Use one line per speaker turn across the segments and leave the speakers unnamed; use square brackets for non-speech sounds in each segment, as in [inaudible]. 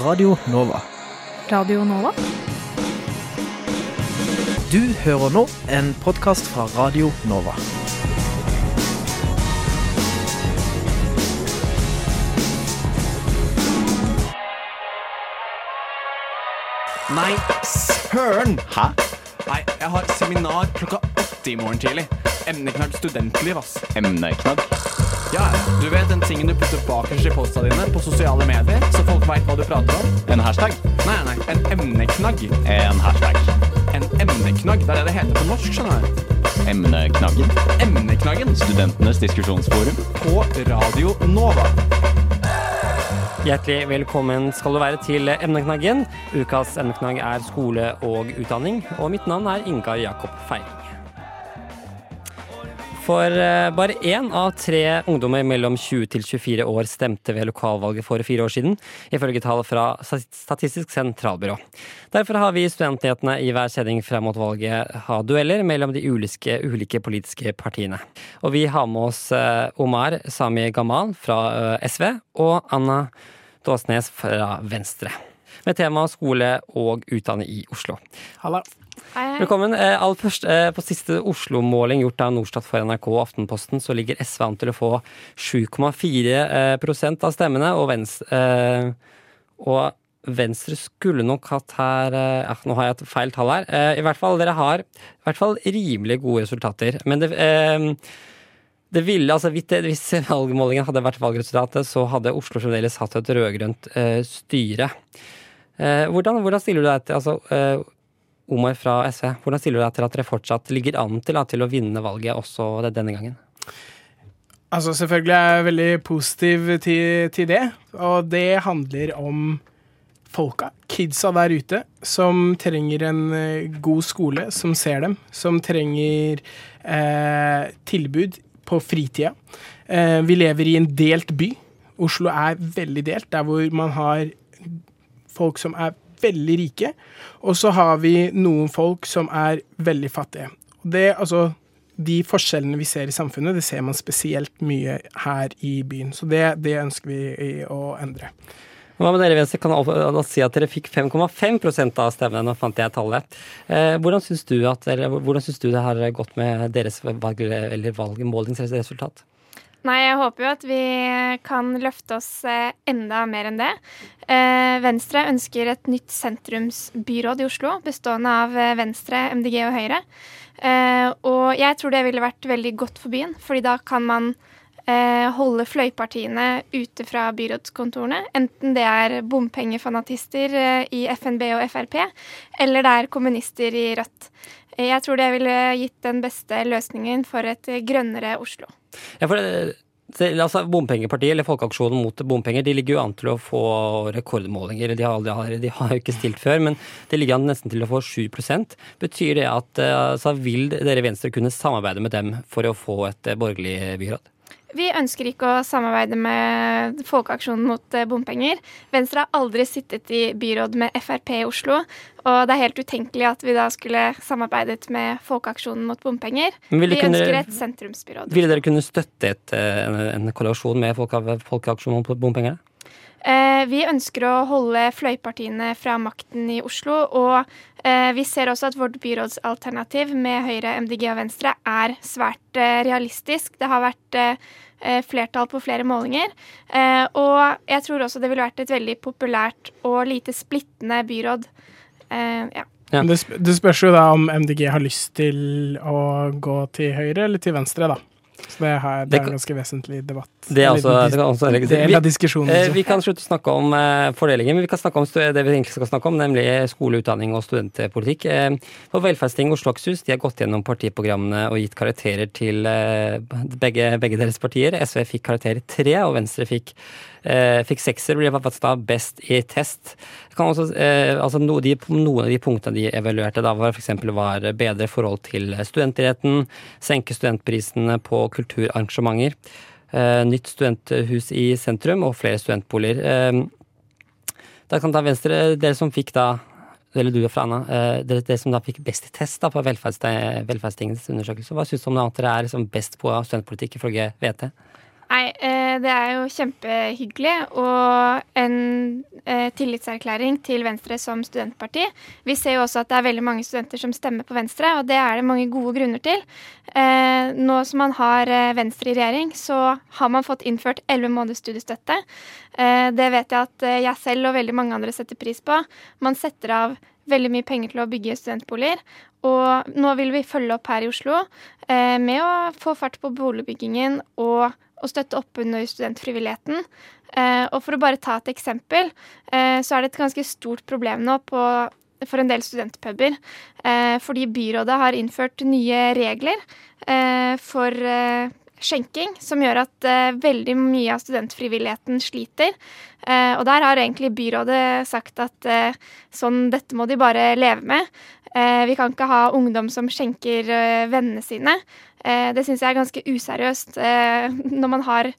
Radio Nova.
Radio Nova?
Du hører nå en podkast fra Radio Nova.
Nei, søren!
Hæ?
Nei, jeg har seminar klokka åtte i morgen tidlig. Emneknagg studentliv, ass.
Emneknagg?
Ja, du vet den tingen du putter bakerst i posta dine på sosiale medier, så folk veit hva du prater om?
En hashtag?
Nei, nei, en emneknagg.
En hashtag.
En emneknagg, det er det det heter på norsk, skjønner du.
Emneknaggen?
Emneknaggen
Studentenes diskusjonsforum?
på Radio Nova.
Hjertelig velkommen skal du være til Emneknaggen. Ukas emneknagg er skole og utdanning, og mitt navn er Ingar Jakob Feiring. For eh, bare én av tre ungdommer mellom 20 til 24 år stemte ved lokalvalget for fire år siden, ifølge tall fra Statistisk sentralbyrå. Derfor har vi studentnyhetene i hver sending frem mot valget ha dueller mellom de ulike, ulike politiske partiene. Og vi har med oss eh, Omar Sami Gamal fra eh, SV og Anna Dåsnes fra Venstre. Med tema skole og utdanning i Oslo.
Hei, hei.
Velkommen. Eh, Aller først, eh, på siste Oslo-måling gjort av Norstat for NRK og Aftenposten, så ligger SV an til å få 7,4 eh, av stemmene, og Venstre, og Venstre skulle nok hatt her ja, Nå har jeg et feil tall her. I hvert fall, dere har i hvert fall rimelig gode resultater. Men det, det ville, altså hvis valgmålingen hadde vært valgresultatet, så hadde Oslo fremdeles hatt et rød-grønt eh, styre. Eh, hvordan, hvordan stiller du deg til altså, eh, Omar fra SV, hvordan stiller du deg til at dere fortsatt ligger an til, da, til å vinne valget også denne gangen?
Altså, selvfølgelig er jeg veldig positiv til, til det. Og det handler om folka, kidsa der ute, som trenger en eh, god skole, som ser dem. Som trenger eh, tilbud på fritida. Eh, vi lever i en delt by. Oslo er veldig delt, der hvor man har folk som er veldig rike, og så har vi noen folk som er veldig fattige. Det, altså, de forskjellene vi ser i samfunnet, det ser man spesielt mye her i byen. Så det, det ønsker vi å endre.
Hva med dere Venstre? Kan da si at dere fikk 5,5% av stemmene. Nå fant jeg tallet. Eh, hvordan syns du, syns du det har gått med deres valg, eller valgmålingsresultat?
Nei, jeg håper jo at vi kan løfte oss eh, enda mer enn det. Eh, Venstre ønsker et nytt sentrumsbyråd i Oslo, bestående av eh, Venstre, MDG og Høyre. Og jeg tror det ville vært veldig godt for byen, fordi da kan man holde fløypartiene ute fra byrådskontorene. Enten det er bompengefanatister i FNB og Frp, eller det er kommunister i Rødt. Jeg tror det ville gitt den beste løsningen for et grønnere Oslo.
Ja, for altså Bompengepartiet, eller Folkeaksjonen mot bompenger, de ligger jo an til å få rekordmålinger. De har, aldri, de har jo ikke stilt før, men det ligger an nesten til å få 7% Betyr det at eh, altså, vil dere Venstre kunne samarbeide med dem for å få et eh, borgerlig byråd?
Vi ønsker ikke å samarbeide med Folkeaksjonen mot eh, bompenger. Venstre har aldri sittet i byråd med Frp i Oslo, og det er helt utenkelig at vi da skulle samarbeidet med Folkeaksjonen mot bompenger. Vi
kunne-
ønsker et sentrumsbyråd.
Ville dere kunne støtte et, eh, en, en koalisjon med folka, Folkeaksjonen mot bompenger?
Eh, vi ønsker å holde fløypartiene fra makten i Oslo, og eh, vi ser også at vårt byrådsalternativ med Høyre, MDG og Venstre er svært eh, realistisk. Det har vært flertall på flere målinger, eh, og jeg tror også det ville vært et veldig populært og lite splittende byråd. Eh, ja.
Ja.
Det spørs jo da om MDG har lyst til å gå til høyre eller til venstre, da. Så det, her, det
Det
er en ganske vesentlig debatt.
Det er også, det kan også legges
av diskusjonen.
Eh. Vi kan slutte å snakke om eh, fordelinger, men vi kan snakke om det vi egentlig skal snakke om, nemlig skole, utdanning og studentpolitikk. Eh, på Velferdsting Oslo Akershus de har gått gjennom partiprogrammene og gitt karakterer til eh, begge, begge deres partier. SV fikk karakter tre, og Venstre fikk, fikk sekser. Faktisk da best i test. Kan også, altså no, de, noen av de punktene de evaluerte da var f.eks. bedre forhold til studentidretten, senke studentprisene på kulturarrangementer. Eh, nytt studenthus i sentrum og flere studentboliger. Eh, da kan ta Venstre, dere som fikk da eller du og Frana, eh, dere, dere som da fikk best test da på velferds, velferdstingens undersøkelse. Hva syns du om at dere er liksom best på studentpolitikk ifølge VT?
Nei, eh, det er jo kjempehyggelig og en eh, tillitserklæring til Venstre som studentparti. Vi ser jo også at det er veldig mange studenter som stemmer på Venstre, og det er det mange gode grunner til. Eh, nå som man har Venstre i regjering, så har man fått innført 11 måneders studiestøtte. Det vet jeg at jeg selv og veldig mange andre setter pris på. Man setter av veldig mye penger til å bygge studentboliger. Og nå vil vi følge opp her i Oslo med å få fart på boligbyggingen og å støtte opp under studentfrivilligheten. Eh, og for å bare ta et eksempel, eh, så er det et ganske stort problem nå på, for en del studentpuber. Eh, fordi byrådet har innført nye regler for skjenking, som gjør at veldig mye av studentfrivilligheten sliter. Og der har egentlig byrådet sagt at sånn, dette må de bare leve med. Eh, vi kan ikke ha ungdom som skjenker eh, vennene sine. Eh, det syns jeg er ganske useriøst [laughs] når man har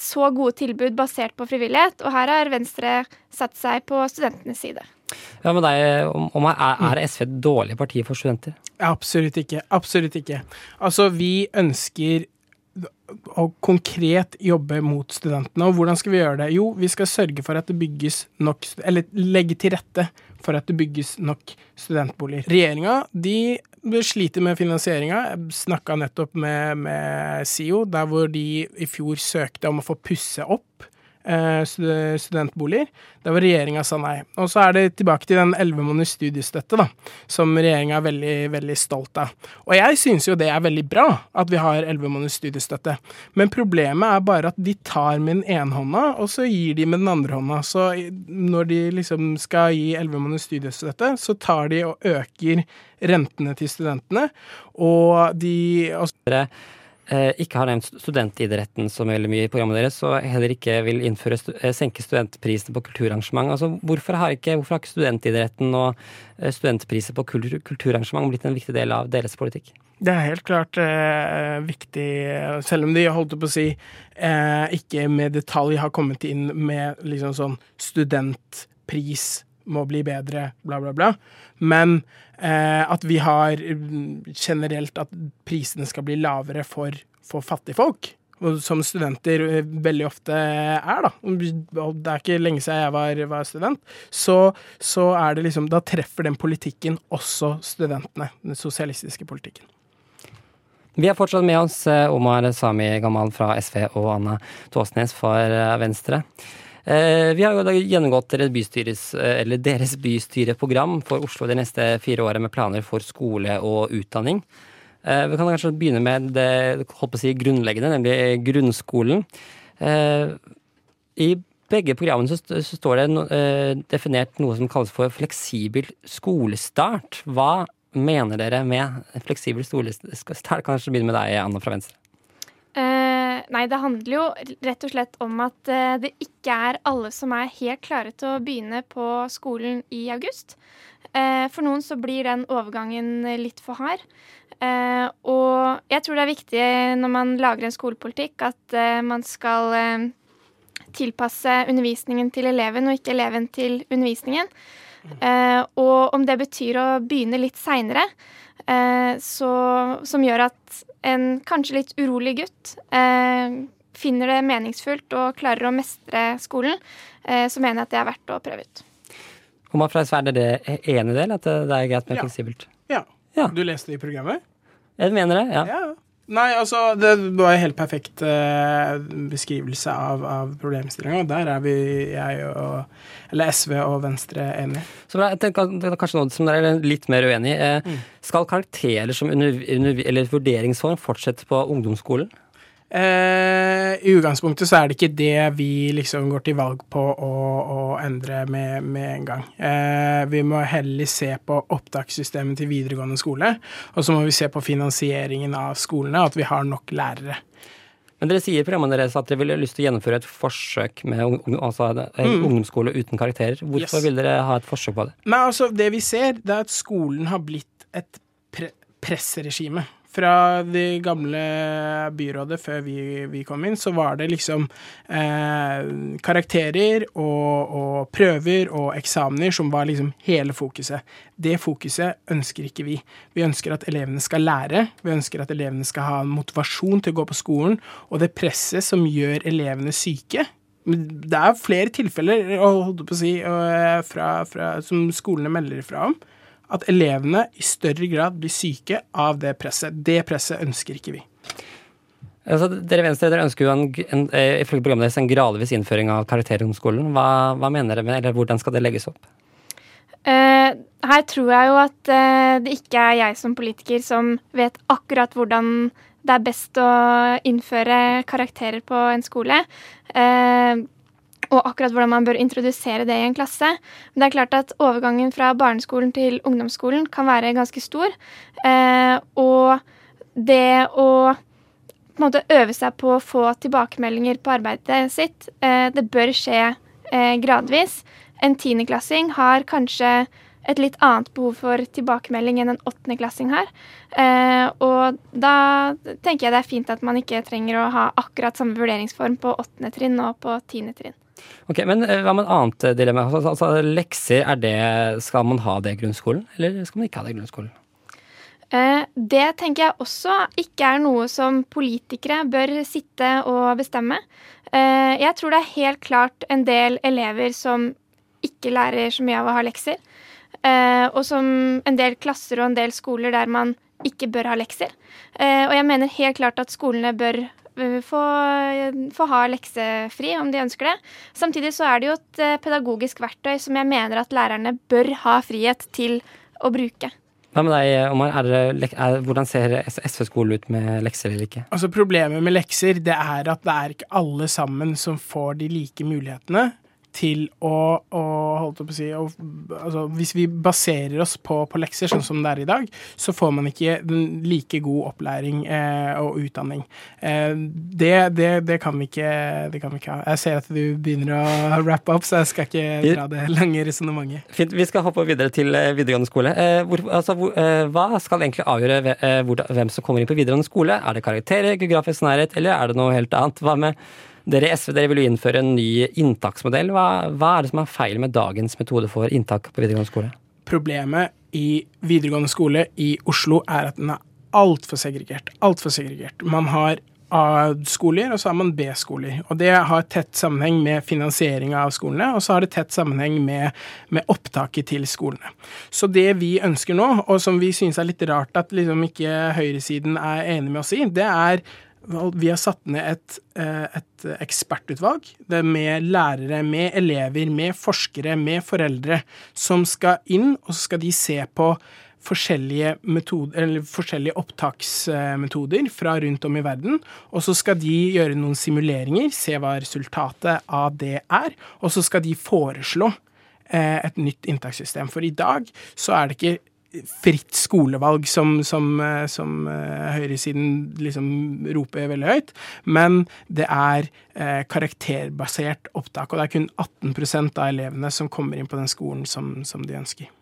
så gode tilbud basert på frivillighet. Og her har Venstre satt seg på studentenes side.
Ja, men deg, om, om er, er SV et dårlig parti for studenter?
Absolutt ikke. Absolutt ikke. Altså, vi ønsker å konkret jobbe mot studentene. Og hvordan skal vi gjøre det? Jo, vi skal sørge for at det bygges nok Eller legge til rette for at det bygges nok studentboliger. Regjeringa de sliter med finansieringa. Snakka nettopp med, med SIO, der hvor de i fjor søkte om å få pusse opp studentboliger. Der hvor regjeringa sa nei. Og så er det tilbake til den elleve måneders studiestøtte, da, som regjeringa er veldig, veldig stolt av. Og jeg syns jo det er veldig bra at vi har elleve måneders studiestøtte. Men problemet er bare at de tar med den ene hånda, og så gir de med den andre hånda. Så når de liksom skal gi elleve måneders studiestøtte, så tar de og øker rentene til studentene, og de og
Dere eh, ikke har nevnt studentidretten så veldig mye i programmet deres, og heller ikke vil innføre eh, senke studentprisene på kulturarrangement. Altså, hvorfor, har ikke, hvorfor har ikke studentidretten og eh, studentpriser på kultur, kulturarrangement blitt en viktig del av deres politikk?
Det er helt klart eh, viktig, selv om de holdt på å si eh, ikke med detalj har kommet inn med liksom sånn studentpris må bli bedre, bla, bla, bla. Men eh, at vi har generelt at prisene skal bli lavere for, for fattigfolk. Som studenter eh, veldig ofte er, da. Og det er ikke lenge siden jeg var, var student. Så, så er det liksom Da treffer den politikken også studentene. Den sosialistiske politikken.
Vi har fortsatt med oss eh, Omar Sami Gamal fra SV og Anna Tåsnes for eh, Venstre. Eh, Vi har jo gjennomgått deres, eh, deres bystyreprogram for Oslo de neste fire årene med planer for skole og utdanning. Eh, Vi kan kanskje begynne med det si, grunnleggende, nemlig grunnskolen. I begge programmene så, står det definert noe som kalles for fleksibel skolestart. Hva mener dere med fleksibel skolestart? Kanskje begynne med deg, Anna fra Venstre.
Nei, det handler jo rett og slett om at eh, det ikke er alle som er helt klare til å begynne på skolen i august. Eh, for noen så blir den overgangen litt for hard. Eh, og jeg tror det er viktig når man lager en skolepolitikk, at man skal tilpasse undervisningen til eleven, og ikke eleven til undervisningen. Og om det betyr å begynne litt seinere, som gjør at en kanskje litt urolig gutt eh, finner det meningsfullt og klarer å mestre skolen, eh, så mener jeg at det er verdt å prøve ut.
Omar fra SV, er det enig i det, eller at det det er greit med
Ja.
fleksibelt?
Ja.
Ja.
Du leste det i programmet?
Jeg mener det, ja.
Ja. Nei, altså, det var en helt perfekt eh, beskrivelse av, av problemstillinga. Der er vi, jeg og Eller SV og Venstre enige.
Så jeg tenker det er kanskje noe som dere er litt mer uenig i. Eh, Skal karakterer som under, under, eller vurderingsform fortsette på ungdomsskolen?
Eh, I utgangspunktet så er det ikke det vi liksom går til valg på å, å endre med, med en gang. Eh, vi må heller se på opptakssystemet til videregående skole, og så må vi se på finansieringen av skolene, at vi har nok lærere.
Men dere sier i programmet deres at dere ville lyst til å gjennomføre et forsøk med altså, mm. ungdomsskole uten karakterer. Hvorfor
Yes.
vil dere ha et forsøk på det?
Nei, altså, det vi ser, det er at skolen har blitt et pre pressregime fra det gamle byrådet før vi, vi kom inn, så var det liksom eh, karakterer og, og prøver og eksamener som var liksom hele fokuset. Det fokuset ønsker ikke vi. Vi ønsker at elevene skal lære, vi ønsker at elevene skal ha motivasjon til å gå på skolen, og det presset som gjør elevene syke, det er flere tilfeller på å si, øh, fra, fra, som skolene melder fra om, at elevene i større grad blir syke av det presset. Det presset ønsker ikke vi.
Altså, dere Venstre dere ønsker jo en, en, eh, ifølge programmet deres en gradvis innføring av karakterer om skolen. Hva, hva, mener dere med eller hvordan skal det legges opp?
Uh, her tror jeg jo at uh, det ikke er jeg som politiker som vet akkurat hvordan det er best å innføre karakterer på en skole. Eh, og akkurat hvordan man bør introdusere det i en klasse. Men det er klart at overgangen fra barneskolen til ungdomsskolen kan være ganske stor. Eh, og det å på en måte øve seg på å få tilbakemeldinger på arbeidet sitt, eh, det bør skje eh, gradvis. En tiendeklassing har kanskje et litt annet behov for tilbakemelding enn en åttendeklassing har. Eh, og da tenker jeg det er fint at man ikke trenger å ha akkurat samme vurderingsform på åttende trinn og på tiende trinn.
Ok, Men eh, hva med et annet eh, dilemma? Altså, altså, lekser, er det, skal man ha det i grunnskolen, eller skal man ikke ha det i grunnskolen?
Eh, det tenker jeg også ikke er noe som politikere bør sitte og bestemme. Jeg tror det er helt klart en del elever som ikke lærer så mye av å ha lekser. Og som en del klasser og en del skoler der man ikke bør ha lekser. Og jeg mener helt klart at skolene bør få, få, ha leksefri om de ønsker det. Samtidig så er det jo et pedagogisk verktøy som jeg mener at lærerne bør ha frihet til å bruke.
Hva med deg, Omar? Er det, er, hvordan ser SV-skole ut med lekser eller ikke?
Altså Problemet med lekser det er at det er ikke alle sammen som får de like mulighetene til å, å holdt på å si å, altså, Hvis vi baserer oss på, på, lekser, sånn som det er i dag, så får man ikke like god opplæring eh, og utdanning. Eh, det, det, det, kan ikke, det, kan vi ikke, ha. Jeg ser at du begynner å wrap opp, så jeg skal ikke dra det lange resonnementet.
Fint. Vi skal hoppe videre til eh, videregående skole. Eh, hvor, altså, hvor, eh, hva skal egentlig avgjøre eh, hvem som kommer inn på videregående skole? Er det karakterer, geografisk nærhet, eller er det noe helt annet? Hva med dere i SV dere vil jo innføre en ny inntaksmodell. Hva, hva er det som er feil med dagens metode for inntak på videregående skole?
Problemet i videregående skole i Oslo er at den er altfor segregert. Altfor segregert. Man har A-skoler, og så har man B-skoler. Og Det har tett sammenheng med finansieringa av skolene, og så har det tett sammenheng med, med, opptaket til skolene. Så det vi ønsker nå, og som vi synes er litt rart at liksom ikke høyresiden er enig med oss i, det er vi har satt ned et, eh, et ekspertutvalg med lærere, med elever, med forskere, med foreldre, som skal inn, og så skal de se på forskjellige, metoder, forskjellige opptaksmetoder fra rundt om i verden. Og så skal de gjøre noen simuleringer, se hva resultatet av det er. Og så skal de foreslå eh, et nytt inntakssystem. For i dag så er det ikke fritt skolevalg som, som, eh, som uh, høyresiden liksom roper veldig høyt, men det er uh, karakterbasert opptak. Og det er kun 18% av elevene som kommer inn på den skolen som, som de ønsker.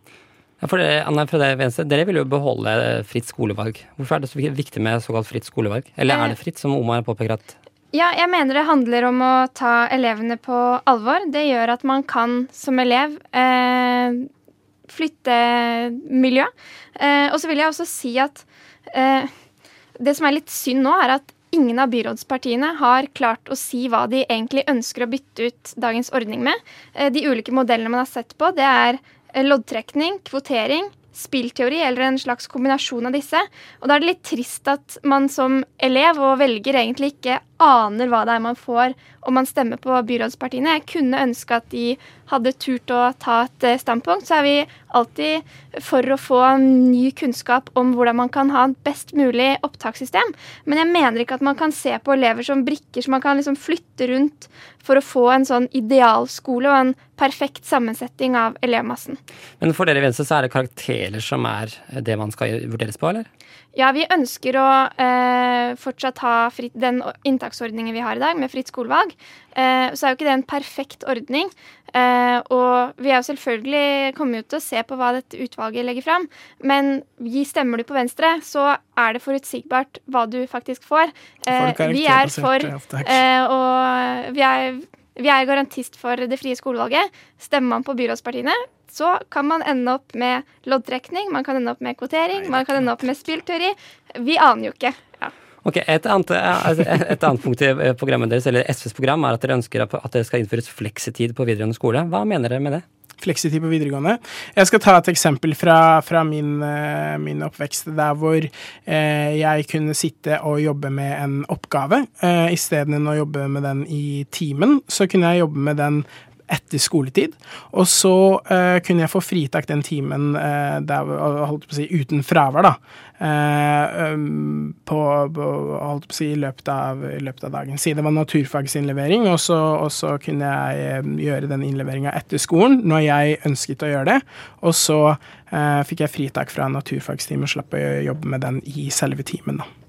Ja, for det, Anna, fra det venstre, Dere vil jo beholde fritt skolevalg. Hvorfor er det så viktig med såkalt fritt skolevalg? Eller er det fritt, som Omar påpeker at
ja, jeg mener det handler om å ta elevene på alvor. Det gjør at man kan som elev eh, flyttemiljø. Eh, og så vil jeg også si at eh, det som er litt synd nå, er at ingen av byrådspartiene har klart å si hva de egentlig ønsker å bytte ut dagens ordning med. Eh, de ulike modellene man har sett på, det er loddtrekning, kvotering, spillteori eller en slags kombinasjon av disse. Og da er det litt trist at man som elev og velger egentlig ikke aner hva det er man får om man stemmer på byrådspartiene. Jeg kunne ønske at de hadde turt å ta et eh, standpunkt. Så er vi alltid for å få ny kunnskap om hvordan man kan ha et best mulig opptakssystem. Men jeg mener ikke at man kan se på elever som brikker som man kan liksom flytte rundt for å få en sånn idealskole og en perfekt sammensetning av elevmassen.
Men for dere i Venstre så er det karakterer som er det man skal vurderes på, eller?
Ja, vi ønsker å eh, fortsatt ha fritt, den inntaksordningen vi har i dag, med fritt skolevalg. Eh, så er jo ikke det en perfekt ordning. Eh, og vi er jo selvfølgelig kommer jo til å se på hva dette utvalget legger fram. Men gi stemmer du på Venstre, så er det forutsigbart hva du faktisk får.
Får
Eh, vi er for eh, Og vi er, vi er garantist for det frie skolevalget. Stemmer man på byrådspartiene, så kan man ende opp med loddtrekning, man kan ende opp med kvotering, man kan ende opp med spillteori. Vi aner jo ikke. Ja.
Ok, Et annet, altså, et annet punkt i eh, programmet deres, eller SVs program, er at dere ønsker at at det skal innføres fleksitid på videregående skole. Hva mener dere med det?
Fleksitid på videregående. Jeg skal ta et eksempel fra, fra min, eh, min oppvekst, der hvor eh, jeg kunne sitte og jobbe med en oppgave. Eh, Istedenfor å jobbe med den i timen, så kunne jeg jobbe med den etter skoletid. Og så eh, kunne jeg få fritak den timen eh, der, holdt på å si, uten fravær, da. Eh, um, på, holdt på å si, i løpet av, i løpet av dagen. Si det var naturfagsinnlevering, og så, og så kunne jeg gjøre den innleveringa etter skolen når jeg ønsket å gjøre det. Og så fikk jeg fritak fra naturfagstimen og slapp å jobbe med den i selve timen, da.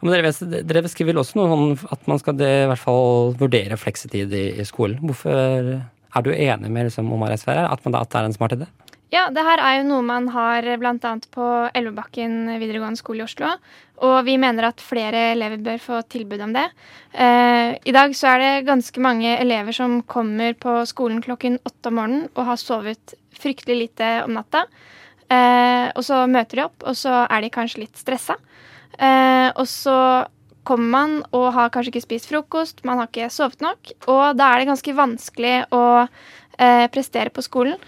Men dere, dere beskriver vel også noe om at man skal det, i hvert fall vurdere fleksitid i, i skolen. Hvorfor er du enig med liksom, Omar her, at, at det er en smart idé?
Ja, det her er jo noe man har bl.a. på Elvebakken videregående skole i Oslo. Og vi mener at flere elever bør få tilbud om det. Eh, I dag så er det ganske mange elever som kommer på skolen klokken åtte om morgenen og har sovet fryktelig lite om natta. Eh, og så møter de opp, og så er de kanskje litt stressa. Eh, og så kommer man og har kanskje ikke spist frokost, man har ikke sovet nok. Og da er det ganske vanskelig å eh, prestere på skolen.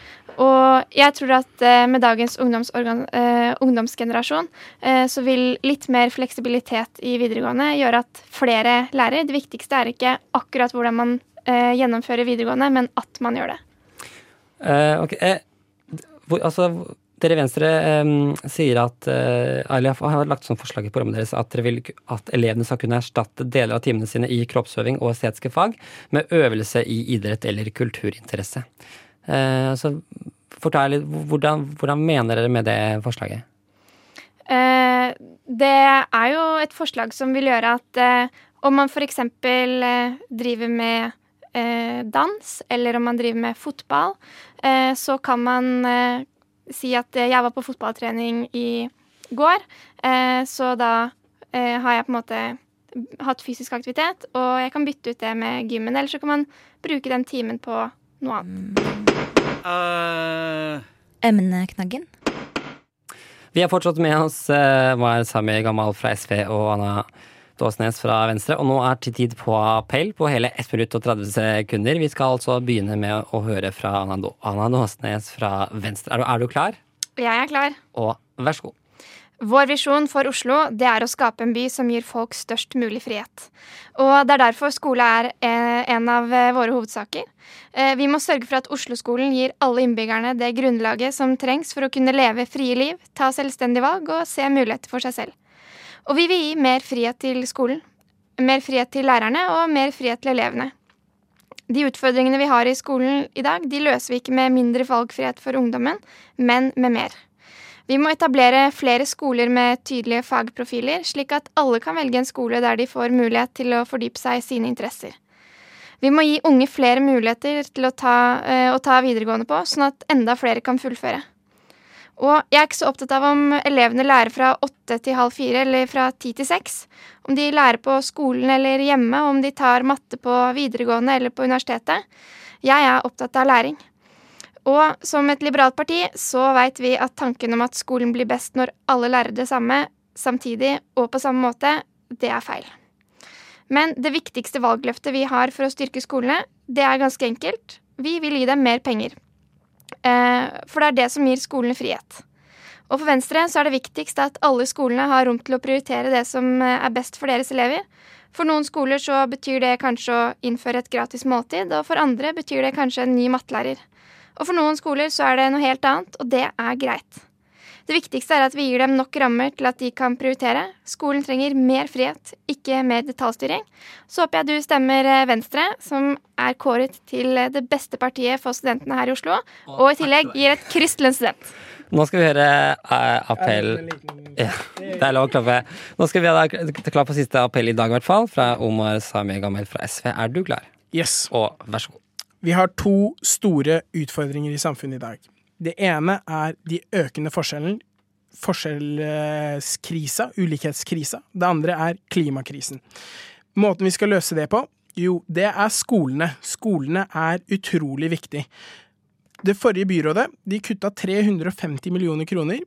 Og jeg tror at eh, med dagens eh, ungdomsgenerasjon eh, så vil litt mer fleksibilitet i videregående gjøre at flere lærer. Det viktigste er ikke akkurat hvordan man eh, gjennomfører videregående, men at man gjør det.
Eh, ok, eh, hvor, altså, dere i Venstre eh, sier at eh, har lagt sånn forslag i programmet deres at vil at elevene skal kunne erstatte deler av timene sine i kroppsøving og estetiske fag med øvelse i idrett eller kulturinteresse. Eh, så fortell litt, hvordan, hvordan mener dere med det forslaget?
Eh, det er jo et forslag som vil gjøre at eh, om man f.eks. Eh, driver med eh, dans, eller om man driver med fotball, så kan man si at eh, jeg var på fotballtrening i går, eh, så da eh, har jeg på en måte hatt fysisk aktivitet, og jeg kan bytte ut det med gymmen, eller så kan man bruke den timen på noe annet.
Emneknaggen.
Vi har fortsatt med oss eh, var Sami Gamal fra SV og Anna Dåsnes fra Venstre. Og nå er til tid på appell på hele 1 minutt og 30 sekunder. Vi skal altså begynne med å høre fra Anna, Åsnes fra Venstre. Er du, er du klar?
Jeg er klar.
Og vær så god.
Vår visjon for Oslo det er å skape en by som gir folk størst mulig frihet. Og Det er derfor skole er eh, en av eh, våre hovedsaker. Eh, Vi må sørge for at Oslo-skolen gir alle innbyggerne det grunnlaget som trengs for å kunne leve frie liv, ta selvstendige valg og se muligheter for seg selv. Og vi vil gi mer frihet til skolen, mer frihet til lærerne og mer frihet til elevene. De utfordringene vi har i skolen i dag, de løser vi ikke med mindre valgfrihet for ungdommen, men med mer. Vi må etablere flere skoler med tydelige fagprofiler, slik at alle kan velge en skole der de får mulighet til å fordype seg i sine interesser. Vi må gi unge flere muligheter til å ta, eh, å ta videregående på, sånn at enda flere kan fullføre. Og jeg er ikke så opptatt av om elevene lærer fra åtte til halv fire eller fra ti til seks. Om de lærer på skolen eller hjemme, om de tar matte på videregående eller på universitetet. Jeg er opptatt av læring. Og som et liberalt parti så veit vi at tanken om at skolen blir best når alle lærer det samme samtidig og på samme måte, det er feil. Men det viktigste valgløftet vi har for å styrke skolene, det er ganske enkelt. Vi vil gi dem mer penger. Eh, For det er det som gir skolene frihet. Og for Venstre så er det viktigst at alle skolene har rom til å prioritere det som eh, er best for deres elever. For noen skoler så betyr det kanskje å innføre et gratis måltid, og for andre betyr det kanskje en ny mattelærer. Og for noen skoler så er det noe helt annet, og det er greit. Det viktigste er at vi gir dem nok rammer til at de kan prioritere. Skolen trenger mer frihet, ikke mer detaljstyring. Så håper jeg du stemmer eh, Venstre, som er kåret til eh, det beste partiet for studentene her i Oslo, og i tillegg gir et kryss til en student.
Nå skal vi høre eh, appell ja, Det er lov å klappe. Nå skal vi ha klar på siste appell i dag, i hvert fall. Fra Omar Sami Gamel fra SV. Er du klar?
Yes.
Og vær så god.
Vi har to store utfordringer i samfunnet i dag. Det ene er de økende forskjellene. Forskjellskrisa, ulikhetskrisa. Det andre er klimakrisen. Måten vi skal løse det på? Jo, det er skolene. Skolene er utrolig viktig. Det forrige byrådet de kutta 350 millioner kroner.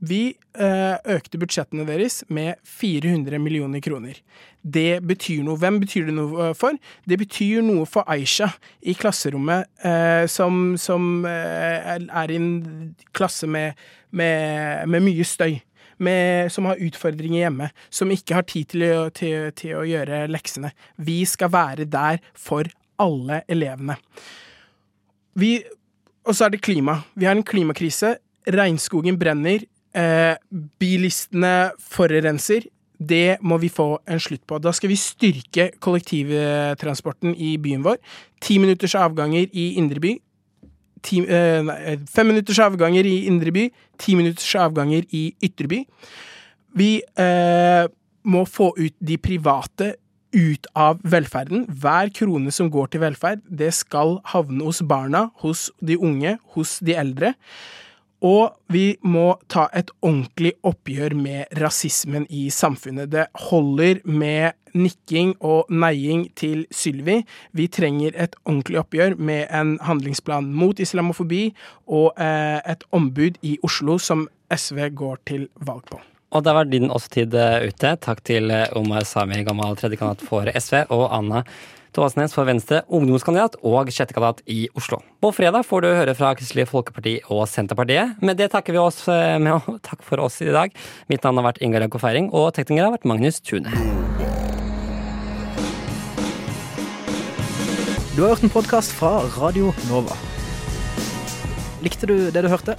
Vi eh, økte budsjettene deres med 400 millioner kroner. Det betyr noe. Hvem betyr det noe for? Det betyr noe for Aisha i klasserommet, eh, som, som eh, er i en klasse med, med, med mye støy. Med, som har utfordringer hjemme, som ikke har tid til å, til, til å gjøre leksene. Vi skal være der for alle elevene. Og så er det klima. Vi har en klimakrise. Regnskogen brenner. Eh, bilistene forurenser. Det må vi få en slutt på. Da skal vi styrke kollektivtransporten i byen vår. Ti minutters avganger i indre by. Ti, eh, nei, fem minutters avganger i indre by. Ti minutters avganger i ytre by. Vi eh, må få ut de private ut av velferden. Hver krone som går til velferd, det skal havne hos barna, hos de unge, hos de eldre. Og vi må ta et ordentlig oppgjør med rasismen i samfunnet. Det holder med nikking og neiing til Sylvi. Vi trenger et ordentlig oppgjør med en handlingsplan mot islamofobi og eh, et ombud i Oslo som SV går til valg på.
Og der var din også tid eh, ute. Takk til eh, Omar Sami, gammel tredjekandidat for SV, og Anna Toasnes for Venstre, ungdomskandidat og sjettekandidat i Oslo. På fredag får du høre fra Kristelig Folkeparti og Senterpartiet. Med det takker vi oss eh, med å [laughs] takke for oss i dag. Mitt navn har vært Ingar Jakob Feiring, og tekniker har vært Magnus Tune.
Du har hørt en podkast fra Radio Nova. Likte du det du hørte?